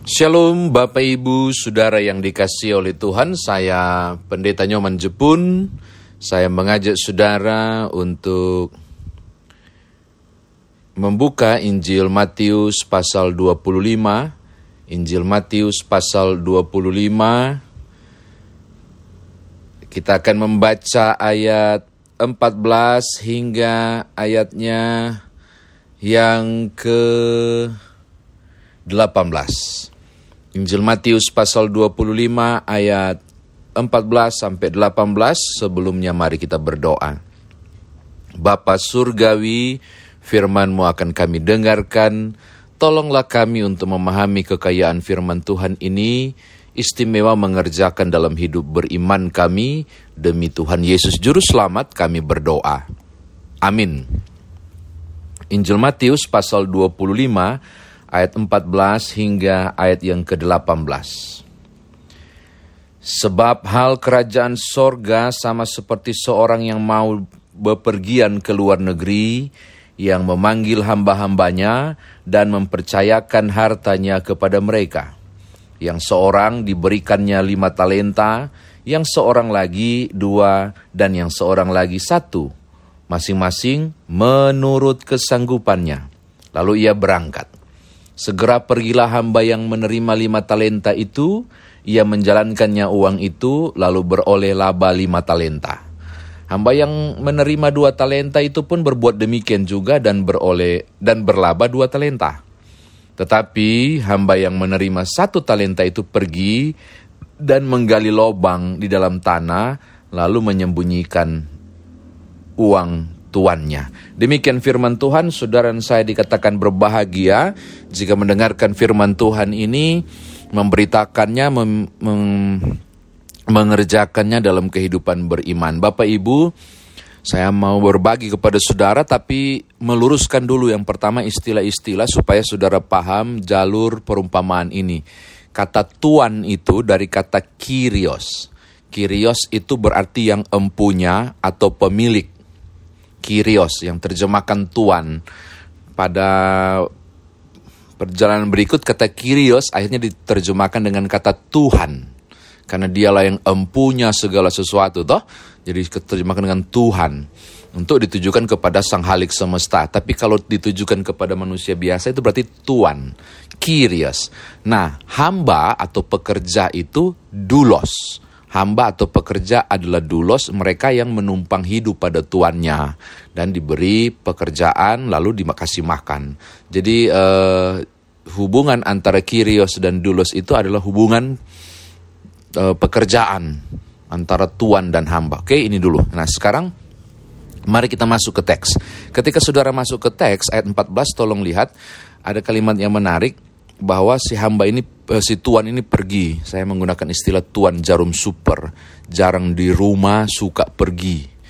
Shalom Bapak Ibu Saudara yang dikasih oleh Tuhan. Saya Pendeta Nyoman Jepun. Saya mengajak saudara untuk Membuka Injil Matius pasal 25 Injil Matius pasal 25 Kita akan membaca ayat 14 hingga ayatnya yang ke 18. Injil Matius pasal 25 ayat 14 sampai 18 sebelumnya mari kita berdoa. Bapa surgawi, firman-Mu akan kami dengarkan. Tolonglah kami untuk memahami kekayaan firman Tuhan ini, istimewa mengerjakan dalam hidup beriman kami. Demi Tuhan Yesus Juru Selamat kami berdoa. Amin. Injil Matius pasal 25 ayat 14 hingga ayat yang ke-18. Sebab hal kerajaan sorga sama seperti seorang yang mau bepergian ke luar negeri, yang memanggil hamba-hambanya dan mempercayakan hartanya kepada mereka. Yang seorang diberikannya lima talenta, yang seorang lagi dua, dan yang seorang lagi satu, masing-masing menurut kesanggupannya. Lalu ia berangkat. Segera pergilah hamba yang menerima lima talenta itu, ia menjalankannya uang itu, lalu beroleh laba lima talenta. Hamba yang menerima dua talenta itu pun berbuat demikian juga dan beroleh dan berlaba dua talenta. Tetapi hamba yang menerima satu talenta itu pergi dan menggali lubang di dalam tanah, lalu menyembunyikan uang tuannya. Demikian firman Tuhan, saudara dan saya dikatakan berbahagia jika mendengarkan firman Tuhan ini, memberitakannya, mem, mem, mengerjakannya dalam kehidupan beriman. Bapak Ibu, saya mau berbagi kepada saudara tapi meluruskan dulu yang pertama istilah-istilah supaya saudara paham jalur perumpamaan ini. Kata tuan itu dari kata kirios. Kirios itu berarti yang empunya atau pemilik Kyrios yang terjemahkan Tuhan. Pada perjalanan berikut kata Kyrios akhirnya diterjemahkan dengan kata Tuhan. Karena dialah yang empunya segala sesuatu toh. Jadi diterjemahkan dengan Tuhan. Untuk ditujukan kepada sang halik semesta. Tapi kalau ditujukan kepada manusia biasa itu berarti Tuhan. Kyrios. Nah, hamba atau pekerja itu dulos hamba atau pekerja adalah dulos mereka yang menumpang hidup pada tuannya dan diberi pekerjaan lalu dikasih makan. Jadi uh, hubungan antara kirios dan dulos itu adalah hubungan uh, pekerjaan antara tuan dan hamba. Oke, ini dulu. Nah, sekarang mari kita masuk ke teks. Ketika saudara masuk ke teks ayat 14 tolong lihat ada kalimat yang menarik bahwa si hamba ini eh, si tuan ini pergi. Saya menggunakan istilah tuan jarum super. Jarang di rumah, suka pergi.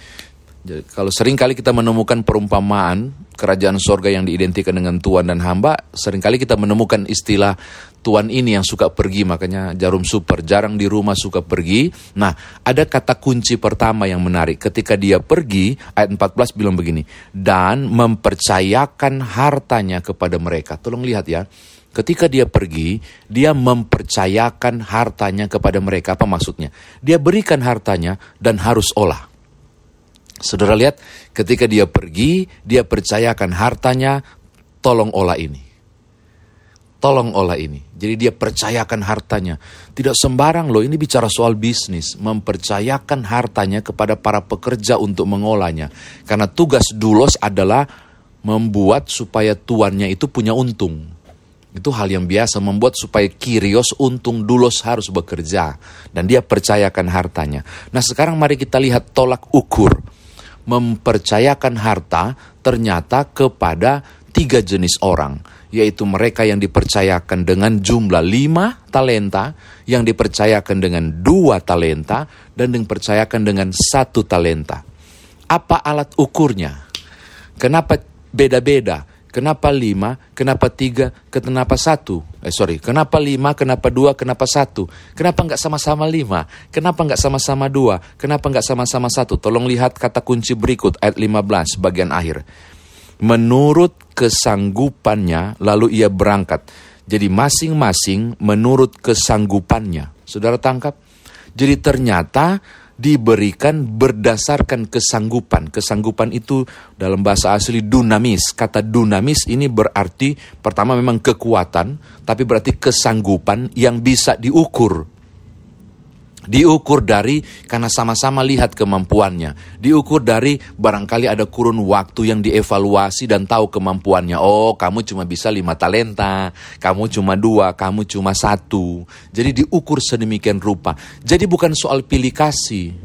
Jadi, kalau sering kali kita menemukan perumpamaan kerajaan sorga yang diidentikan dengan tuan dan hamba, sering kali kita menemukan istilah tuan ini yang suka pergi, makanya jarum super, jarang di rumah suka pergi. Nah, ada kata kunci pertama yang menarik. Ketika dia pergi, ayat 14 bilang begini, dan mempercayakan hartanya kepada mereka. Tolong lihat ya, Ketika dia pergi, dia mempercayakan hartanya kepada mereka. Apa maksudnya? Dia berikan hartanya dan harus olah. Saudara lihat, ketika dia pergi, dia percayakan hartanya, tolong olah ini. Tolong olah ini. Jadi dia percayakan hartanya. Tidak sembarang loh, ini bicara soal bisnis. Mempercayakan hartanya kepada para pekerja untuk mengolahnya. Karena tugas dulos adalah membuat supaya tuannya itu punya untung. Itu hal yang biasa membuat supaya Kirios untung Dulos harus bekerja. Dan dia percayakan hartanya. Nah sekarang mari kita lihat tolak ukur. Mempercayakan harta ternyata kepada tiga jenis orang. Yaitu mereka yang dipercayakan dengan jumlah lima talenta, yang dipercayakan dengan dua talenta, dan dipercayakan dengan satu talenta. Apa alat ukurnya? Kenapa beda-beda? Kenapa lima? Kenapa tiga? Kenapa satu? Eh sorry, kenapa lima? Kenapa dua? Kenapa satu? Kenapa nggak sama-sama lima? Kenapa nggak sama-sama dua? Kenapa nggak sama-sama satu? Tolong lihat kata kunci berikut ayat 15 bagian akhir. Menurut kesanggupannya lalu ia berangkat. Jadi masing-masing menurut kesanggupannya. Saudara tangkap? Jadi ternyata diberikan berdasarkan kesanggupan. Kesanggupan itu dalam bahasa asli dunamis. Kata dunamis ini berarti pertama memang kekuatan, tapi berarti kesanggupan yang bisa diukur Diukur dari karena sama-sama lihat kemampuannya. Diukur dari barangkali ada kurun waktu yang dievaluasi dan tahu kemampuannya. Oh, kamu cuma bisa lima talenta, kamu cuma dua, kamu cuma satu. Jadi diukur sedemikian rupa. Jadi bukan soal pilih kasih.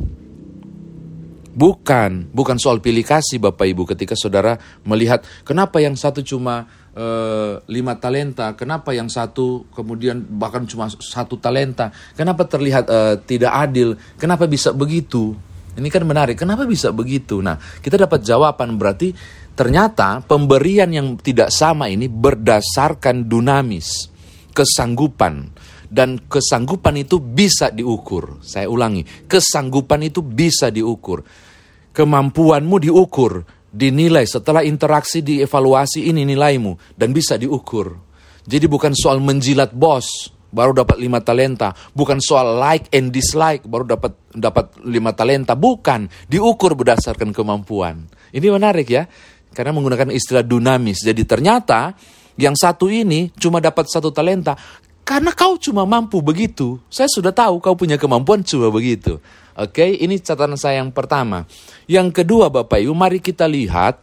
Bukan, bukan soal pilih kasih Bapak Ibu ketika saudara melihat kenapa yang satu cuma uh, lima talenta, kenapa yang satu kemudian bahkan cuma satu talenta, kenapa terlihat uh, tidak adil, kenapa bisa begitu? Ini kan menarik, kenapa bisa begitu? Nah, kita dapat jawaban berarti ternyata pemberian yang tidak sama ini berdasarkan dunamis, kesanggupan, dan kesanggupan itu bisa diukur. Saya ulangi, kesanggupan itu bisa diukur. Kemampuanmu diukur, dinilai setelah interaksi dievaluasi ini nilaimu dan bisa diukur. Jadi bukan soal menjilat bos baru dapat lima talenta, bukan soal like and dislike baru dapat dapat lima talenta, bukan diukur berdasarkan kemampuan. Ini menarik ya, karena menggunakan istilah dinamis. Jadi ternyata yang satu ini cuma dapat satu talenta karena kau cuma mampu begitu. Saya sudah tahu kau punya kemampuan cuma begitu. Oke, ini catatan saya yang pertama. Yang kedua Bapak Ibu, mari kita lihat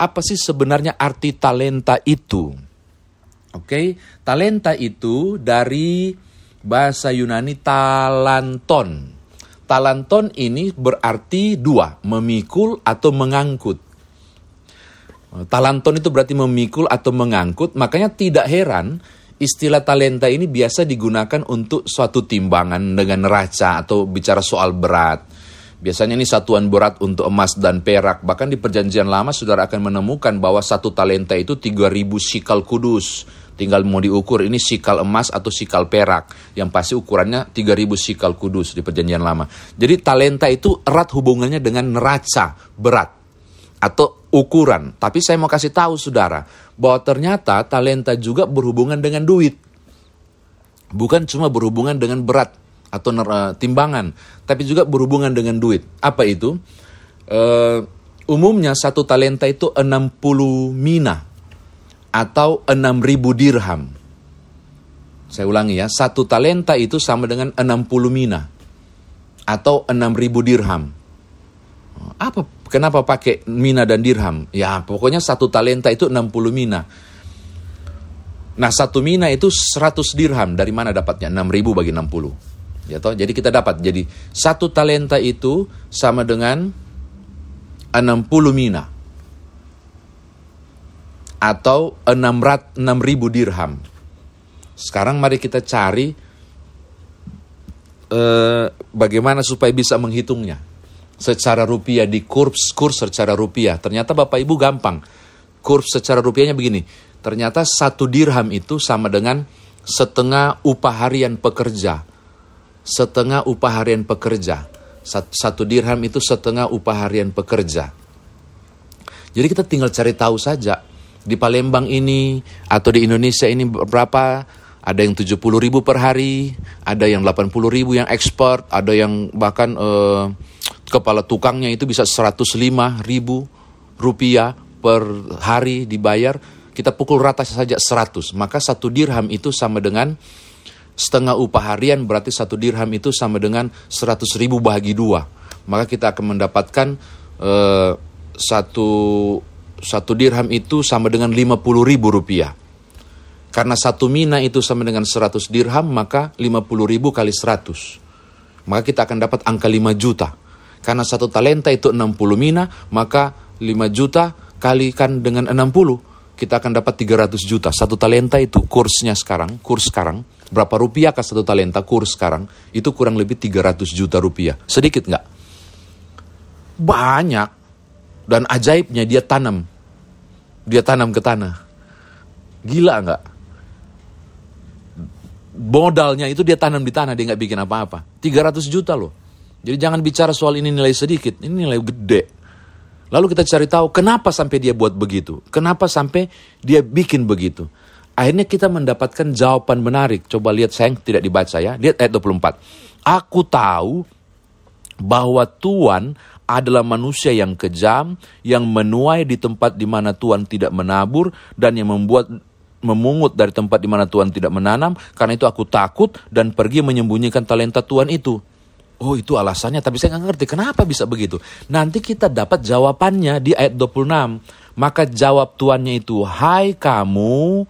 apa sih sebenarnya arti talenta itu. Oke, talenta itu dari bahasa Yunani talanton. Talanton ini berarti dua, memikul atau mengangkut. Talanton itu berarti memikul atau mengangkut, makanya tidak heran istilah talenta ini biasa digunakan untuk suatu timbangan dengan neraca atau bicara soal berat. Biasanya ini satuan berat untuk emas dan perak. Bahkan di perjanjian lama saudara akan menemukan bahwa satu talenta itu 3000 sikal kudus. Tinggal mau diukur ini sikal emas atau sikal perak. Yang pasti ukurannya 3000 sikal kudus di perjanjian lama. Jadi talenta itu erat hubungannya dengan neraca berat atau ukuran. Tapi saya mau kasih tahu saudara, bahwa ternyata talenta juga berhubungan dengan duit. Bukan cuma berhubungan dengan berat atau uh, timbangan, tapi juga berhubungan dengan duit. Apa itu? Uh, umumnya satu talenta itu 60 mina atau 6000 dirham. Saya ulangi ya, satu talenta itu sama dengan 60 mina atau 6000 dirham. Apa Kenapa pakai mina dan dirham? Ya, pokoknya satu talenta itu 60 mina. Nah, satu mina itu 100 dirham. Dari mana dapatnya? 6 ribu bagi 60. Ya toh? Jadi kita dapat. Jadi satu talenta itu sama dengan 60 mina. Atau 600, 6 ribu dirham. Sekarang mari kita cari eh, bagaimana supaya bisa menghitungnya secara rupiah di kurs kurs secara rupiah. Ternyata Bapak Ibu gampang. Kurs secara rupiahnya begini. Ternyata satu dirham itu sama dengan setengah upah harian pekerja. Setengah upah harian pekerja. Satu dirham itu setengah upah harian pekerja. Jadi kita tinggal cari tahu saja. Di Palembang ini atau di Indonesia ini berapa ada yang 70 ribu per hari, ada yang 80 ribu yang ekspor, ada yang bahkan uh, kepala tukangnya itu bisa 105 ribu rupiah per hari dibayar, kita pukul rata saja 100. Maka satu dirham itu sama dengan setengah upah harian, berarti satu dirham itu sama dengan 100 ribu bahagi dua. Maka kita akan mendapatkan uh, satu, satu dirham itu sama dengan 50 ribu rupiah. Karena satu mina itu sama dengan 100 dirham, maka 50 ribu kali 100. Maka kita akan dapat angka 5 juta. Karena satu talenta itu 60 mina, maka 5 juta kalikan dengan 60, kita akan dapat 300 juta. Satu talenta itu kursnya sekarang, kurs sekarang, berapa rupiah ke satu talenta kurs sekarang, itu kurang lebih 300 juta rupiah. Sedikit nggak? Banyak. Dan ajaibnya dia tanam. Dia tanam ke tanah. Gila nggak? modalnya itu dia tanam di tanah, dia nggak bikin apa-apa. 300 juta loh. Jadi jangan bicara soal ini nilai sedikit, ini nilai gede. Lalu kita cari tahu kenapa sampai dia buat begitu. Kenapa sampai dia bikin begitu. Akhirnya kita mendapatkan jawaban menarik. Coba lihat sayang, tidak dibaca ya. Lihat ayat 24. Aku tahu bahwa Tuhan adalah manusia yang kejam, yang menuai di tempat di mana Tuhan tidak menabur, dan yang membuat memungut dari tempat di mana Tuhan tidak menanam, karena itu aku takut dan pergi menyembunyikan talenta Tuhan itu. Oh itu alasannya, tapi saya nggak ngerti kenapa bisa begitu. Nanti kita dapat jawabannya di ayat 26. Maka jawab tuannya itu, Hai kamu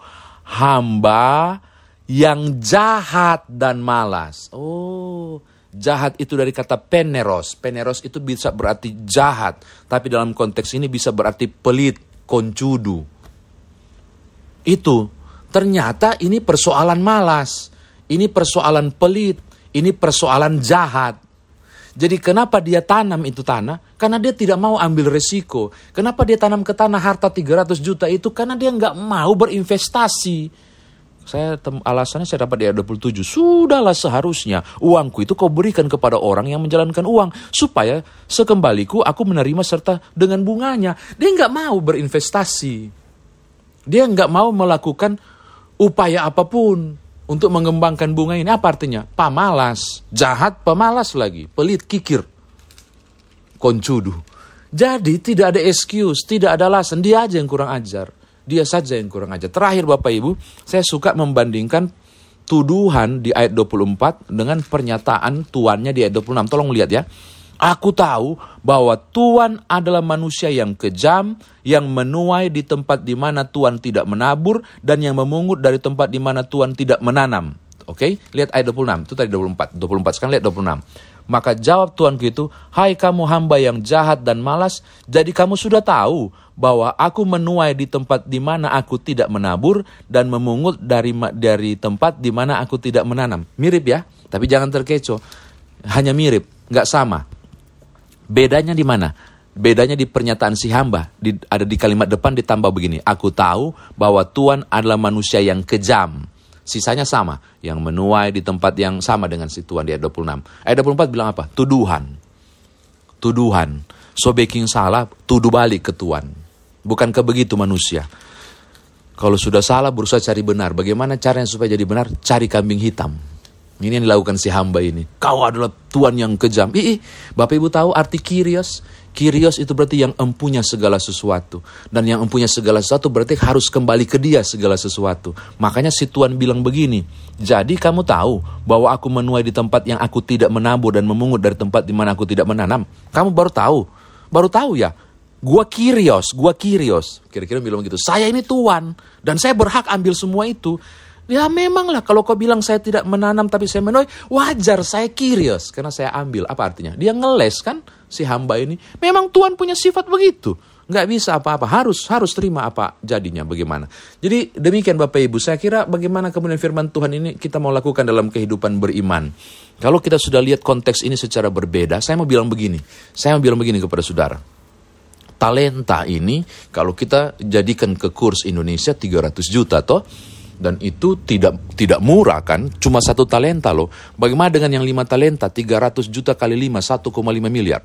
hamba yang jahat dan malas. Oh, jahat itu dari kata peneros. Peneros itu bisa berarti jahat, tapi dalam konteks ini bisa berarti pelit, koncudu. Itu ternyata ini persoalan malas, ini persoalan pelit, ini persoalan jahat. Jadi kenapa dia tanam itu tanah? Karena dia tidak mau ambil resiko. Kenapa dia tanam ke tanah harta 300 juta itu? Karena dia nggak mau berinvestasi. Saya alasannya saya dapat di ayat 27. Sudahlah seharusnya uangku itu kau berikan kepada orang yang menjalankan uang. Supaya sekembaliku aku menerima serta dengan bunganya. Dia nggak mau berinvestasi. Dia nggak mau melakukan upaya apa pun untuk mengembangkan bunga ini apa artinya? Pamalas, jahat, pemalas lagi, pelit, kikir, koncudu. Jadi tidak ada excuse, tidak ada alasan, dia aja yang kurang ajar. Dia saja yang kurang ajar. Terakhir Bapak Ibu, saya suka membandingkan tuduhan di ayat 24 dengan pernyataan tuannya di ayat 26. Tolong lihat ya. Aku tahu bahwa Tuhan adalah manusia yang kejam, yang menuai di tempat di mana Tuhan tidak menabur, dan yang memungut dari tempat di mana Tuhan tidak menanam. Oke, okay? lihat ayat 26, itu tadi 24. 24, sekarang lihat 26. Maka jawab Tuhan gitu, Hai kamu hamba yang jahat dan malas, jadi kamu sudah tahu bahwa aku menuai di tempat di mana aku tidak menabur, dan memungut dari dari tempat di mana aku tidak menanam. Mirip ya, tapi jangan terkecoh. Hanya mirip, nggak sama Bedanya di mana? Bedanya di pernyataan si hamba. Di, ada di kalimat depan ditambah begini. Aku tahu bahwa Tuhan adalah manusia yang kejam. Sisanya sama. Yang menuai di tempat yang sama dengan si Tuhan di ayat 26. Ayat 24 bilang apa? Tuduhan. Tuduhan. So baking salah, tuduh balik ke Tuhan. Bukankah begitu manusia? Kalau sudah salah berusaha cari benar. Bagaimana caranya supaya jadi benar? Cari kambing hitam. Ini yang dilakukan si hamba ini. Kau adalah Tuhan yang kejam. Ih, Bapak Ibu tahu arti Kyrios? Kyrios itu berarti yang empunya segala sesuatu. Dan yang empunya segala sesuatu berarti harus kembali ke dia segala sesuatu. Makanya si Tuhan bilang begini. Jadi kamu tahu bahwa aku menuai di tempat yang aku tidak menabur dan memungut dari tempat di mana aku tidak menanam. Kamu baru tahu. Baru tahu ya. Gua Kyrios, gua Kyrios. Kira-kira bilang begitu. Saya ini Tuhan. Dan saya berhak ambil semua itu. Ya memanglah kalau kau bilang saya tidak menanam tapi saya menuai, wajar saya curious karena saya ambil. Apa artinya? Dia ngeles kan si hamba ini. Memang Tuhan punya sifat begitu. Nggak bisa apa-apa, harus harus terima apa jadinya bagaimana. Jadi demikian Bapak Ibu, saya kira bagaimana kemudian firman Tuhan ini kita mau lakukan dalam kehidupan beriman. Kalau kita sudah lihat konteks ini secara berbeda, saya mau bilang begini. Saya mau bilang begini kepada saudara talenta ini kalau kita jadikan ke kurs Indonesia 300 juta toh dan itu tidak tidak murah kan? Cuma satu talenta loh. Bagaimana dengan yang lima talenta? 300 juta kali lima 1,5 miliar.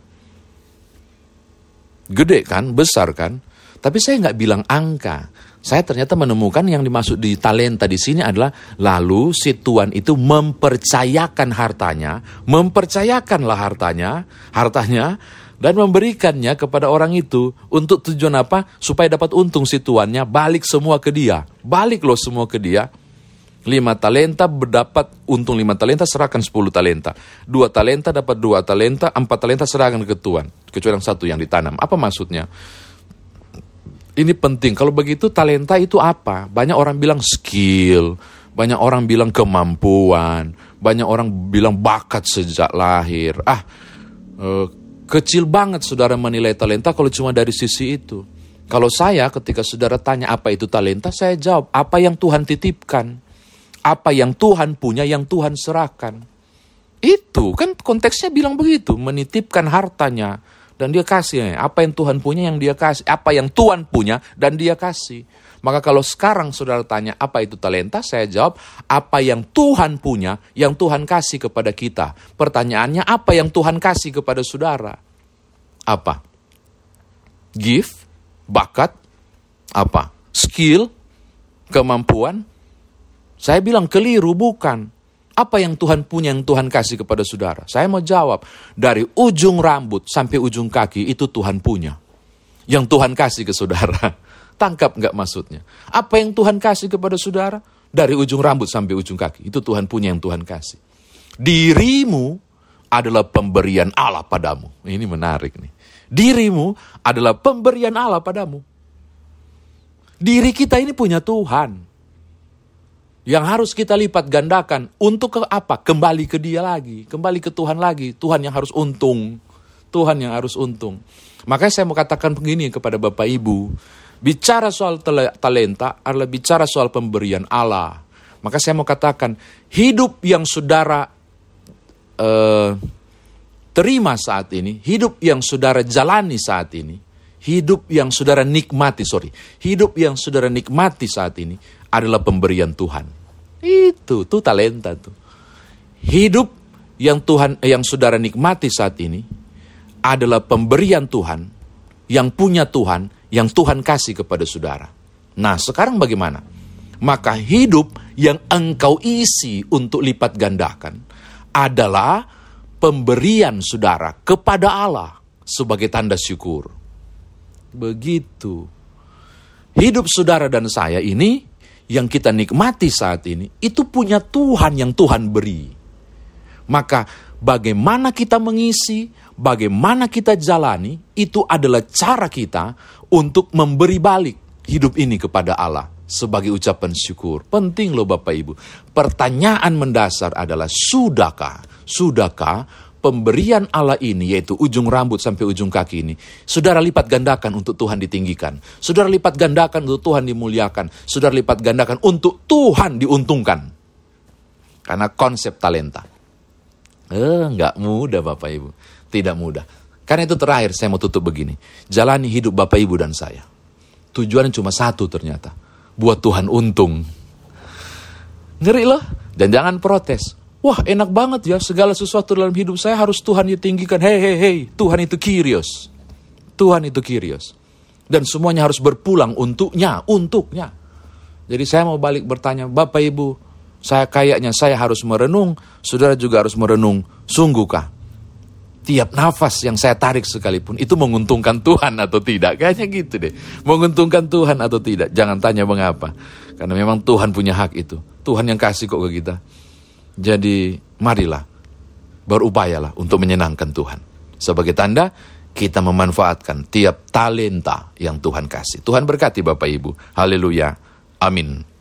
Gede kan? Besar kan? Tapi saya nggak bilang angka saya ternyata menemukan yang dimaksud di talenta di sini adalah lalu si tuan itu mempercayakan hartanya mempercayakanlah hartanya hartanya dan memberikannya kepada orang itu untuk tujuan apa? Supaya dapat untung si tuannya, balik semua ke dia. Balik loh semua ke dia. Lima talenta berdapat untung lima talenta, serahkan sepuluh talenta. Dua talenta dapat dua talenta, empat talenta serahkan ke tuan. Kecuali yang satu yang ditanam. Apa maksudnya? Ini penting. Kalau begitu talenta itu apa? Banyak orang bilang skill. Banyak orang bilang kemampuan. Banyak orang bilang bakat sejak lahir. Ah, uh, Kecil banget saudara menilai talenta kalau cuma dari sisi itu. Kalau saya ketika saudara tanya apa itu talenta, saya jawab apa yang Tuhan titipkan. Apa yang Tuhan punya, yang Tuhan serahkan. Itu kan konteksnya bilang begitu, menitipkan hartanya dan dia kasih. Apa yang Tuhan punya yang dia kasih, apa yang Tuhan punya dan dia kasih. Maka kalau sekarang saudara tanya apa itu talenta, saya jawab apa yang Tuhan punya, yang Tuhan kasih kepada kita. Pertanyaannya apa yang Tuhan kasih kepada saudara? Apa? Gift, bakat, apa? Skill, kemampuan, Saya bilang keliru, bukan. Apa yang Tuhan punya yang Tuhan kasih kepada saudara? Saya mau jawab, dari ujung rambut sampai ujung kaki itu Tuhan punya. Yang Tuhan kasih ke saudara. Tangkap nggak maksudnya? Apa yang Tuhan kasih kepada saudara? Dari ujung rambut sampai ujung kaki. Itu Tuhan punya yang Tuhan kasih. Dirimu adalah pemberian Allah padamu. Ini menarik nih. Dirimu adalah pemberian Allah padamu. Diri kita ini punya Tuhan. Yang harus kita lipat gandakan untuk ke apa? Kembali ke dia lagi, kembali ke Tuhan lagi. Tuhan yang harus untung. Tuhan yang harus untung. Makanya saya mau katakan begini kepada Bapak Ibu. Bicara soal talenta adalah bicara soal pemberian Allah. Maka saya mau katakan, hidup yang saudara uh, terima saat ini, hidup yang saudara jalani saat ini, hidup yang saudara nikmati, sorry, hidup yang saudara nikmati saat ini adalah pemberian Tuhan. Itu, tuh talenta tuh. Hidup yang Tuhan yang saudara nikmati saat ini adalah pemberian Tuhan yang punya Tuhan yang Tuhan kasih kepada saudara. Nah, sekarang bagaimana? Maka hidup yang engkau isi untuk lipat gandakan adalah pemberian saudara kepada Allah sebagai tanda syukur. Begitu. Hidup saudara dan saya ini yang kita nikmati saat ini itu punya Tuhan yang Tuhan beri. Maka bagaimana kita mengisi, bagaimana kita jalani, itu adalah cara kita untuk memberi balik hidup ini kepada Allah sebagai ucapan syukur. Penting loh Bapak Ibu. Pertanyaan mendasar adalah sudahkah, sudahkah pemberian Allah ini, yaitu ujung rambut sampai ujung kaki ini, saudara lipat gandakan untuk Tuhan ditinggikan. Saudara lipat gandakan untuk Tuhan dimuliakan. Saudara lipat gandakan untuk Tuhan diuntungkan. Karena konsep talenta. Eh, nggak mudah Bapak Ibu. Tidak mudah. Karena itu terakhir saya mau tutup begini. Jalani hidup Bapak Ibu dan saya. Tujuannya cuma satu ternyata. Buat Tuhan untung. Ngeri loh. Dan jangan protes Wah enak banget ya segala sesuatu dalam hidup saya harus Tuhan ditinggikan. Hei hei hei Tuhan itu kirios. Tuhan itu kirios. Dan semuanya harus berpulang untuknya, untuknya. Jadi saya mau balik bertanya, Bapak Ibu, saya kayaknya saya harus merenung, saudara juga harus merenung, sungguhkah? Tiap nafas yang saya tarik sekalipun itu menguntungkan Tuhan atau tidak? Kayaknya gitu deh. Menguntungkan Tuhan atau tidak? Jangan tanya mengapa. Karena memang Tuhan punya hak itu. Tuhan yang kasih kok ke kita. Jadi marilah berupayalah untuk menyenangkan Tuhan. Sebagai tanda kita memanfaatkan tiap talenta yang Tuhan kasih. Tuhan berkati Bapak Ibu. Haleluya. Amin.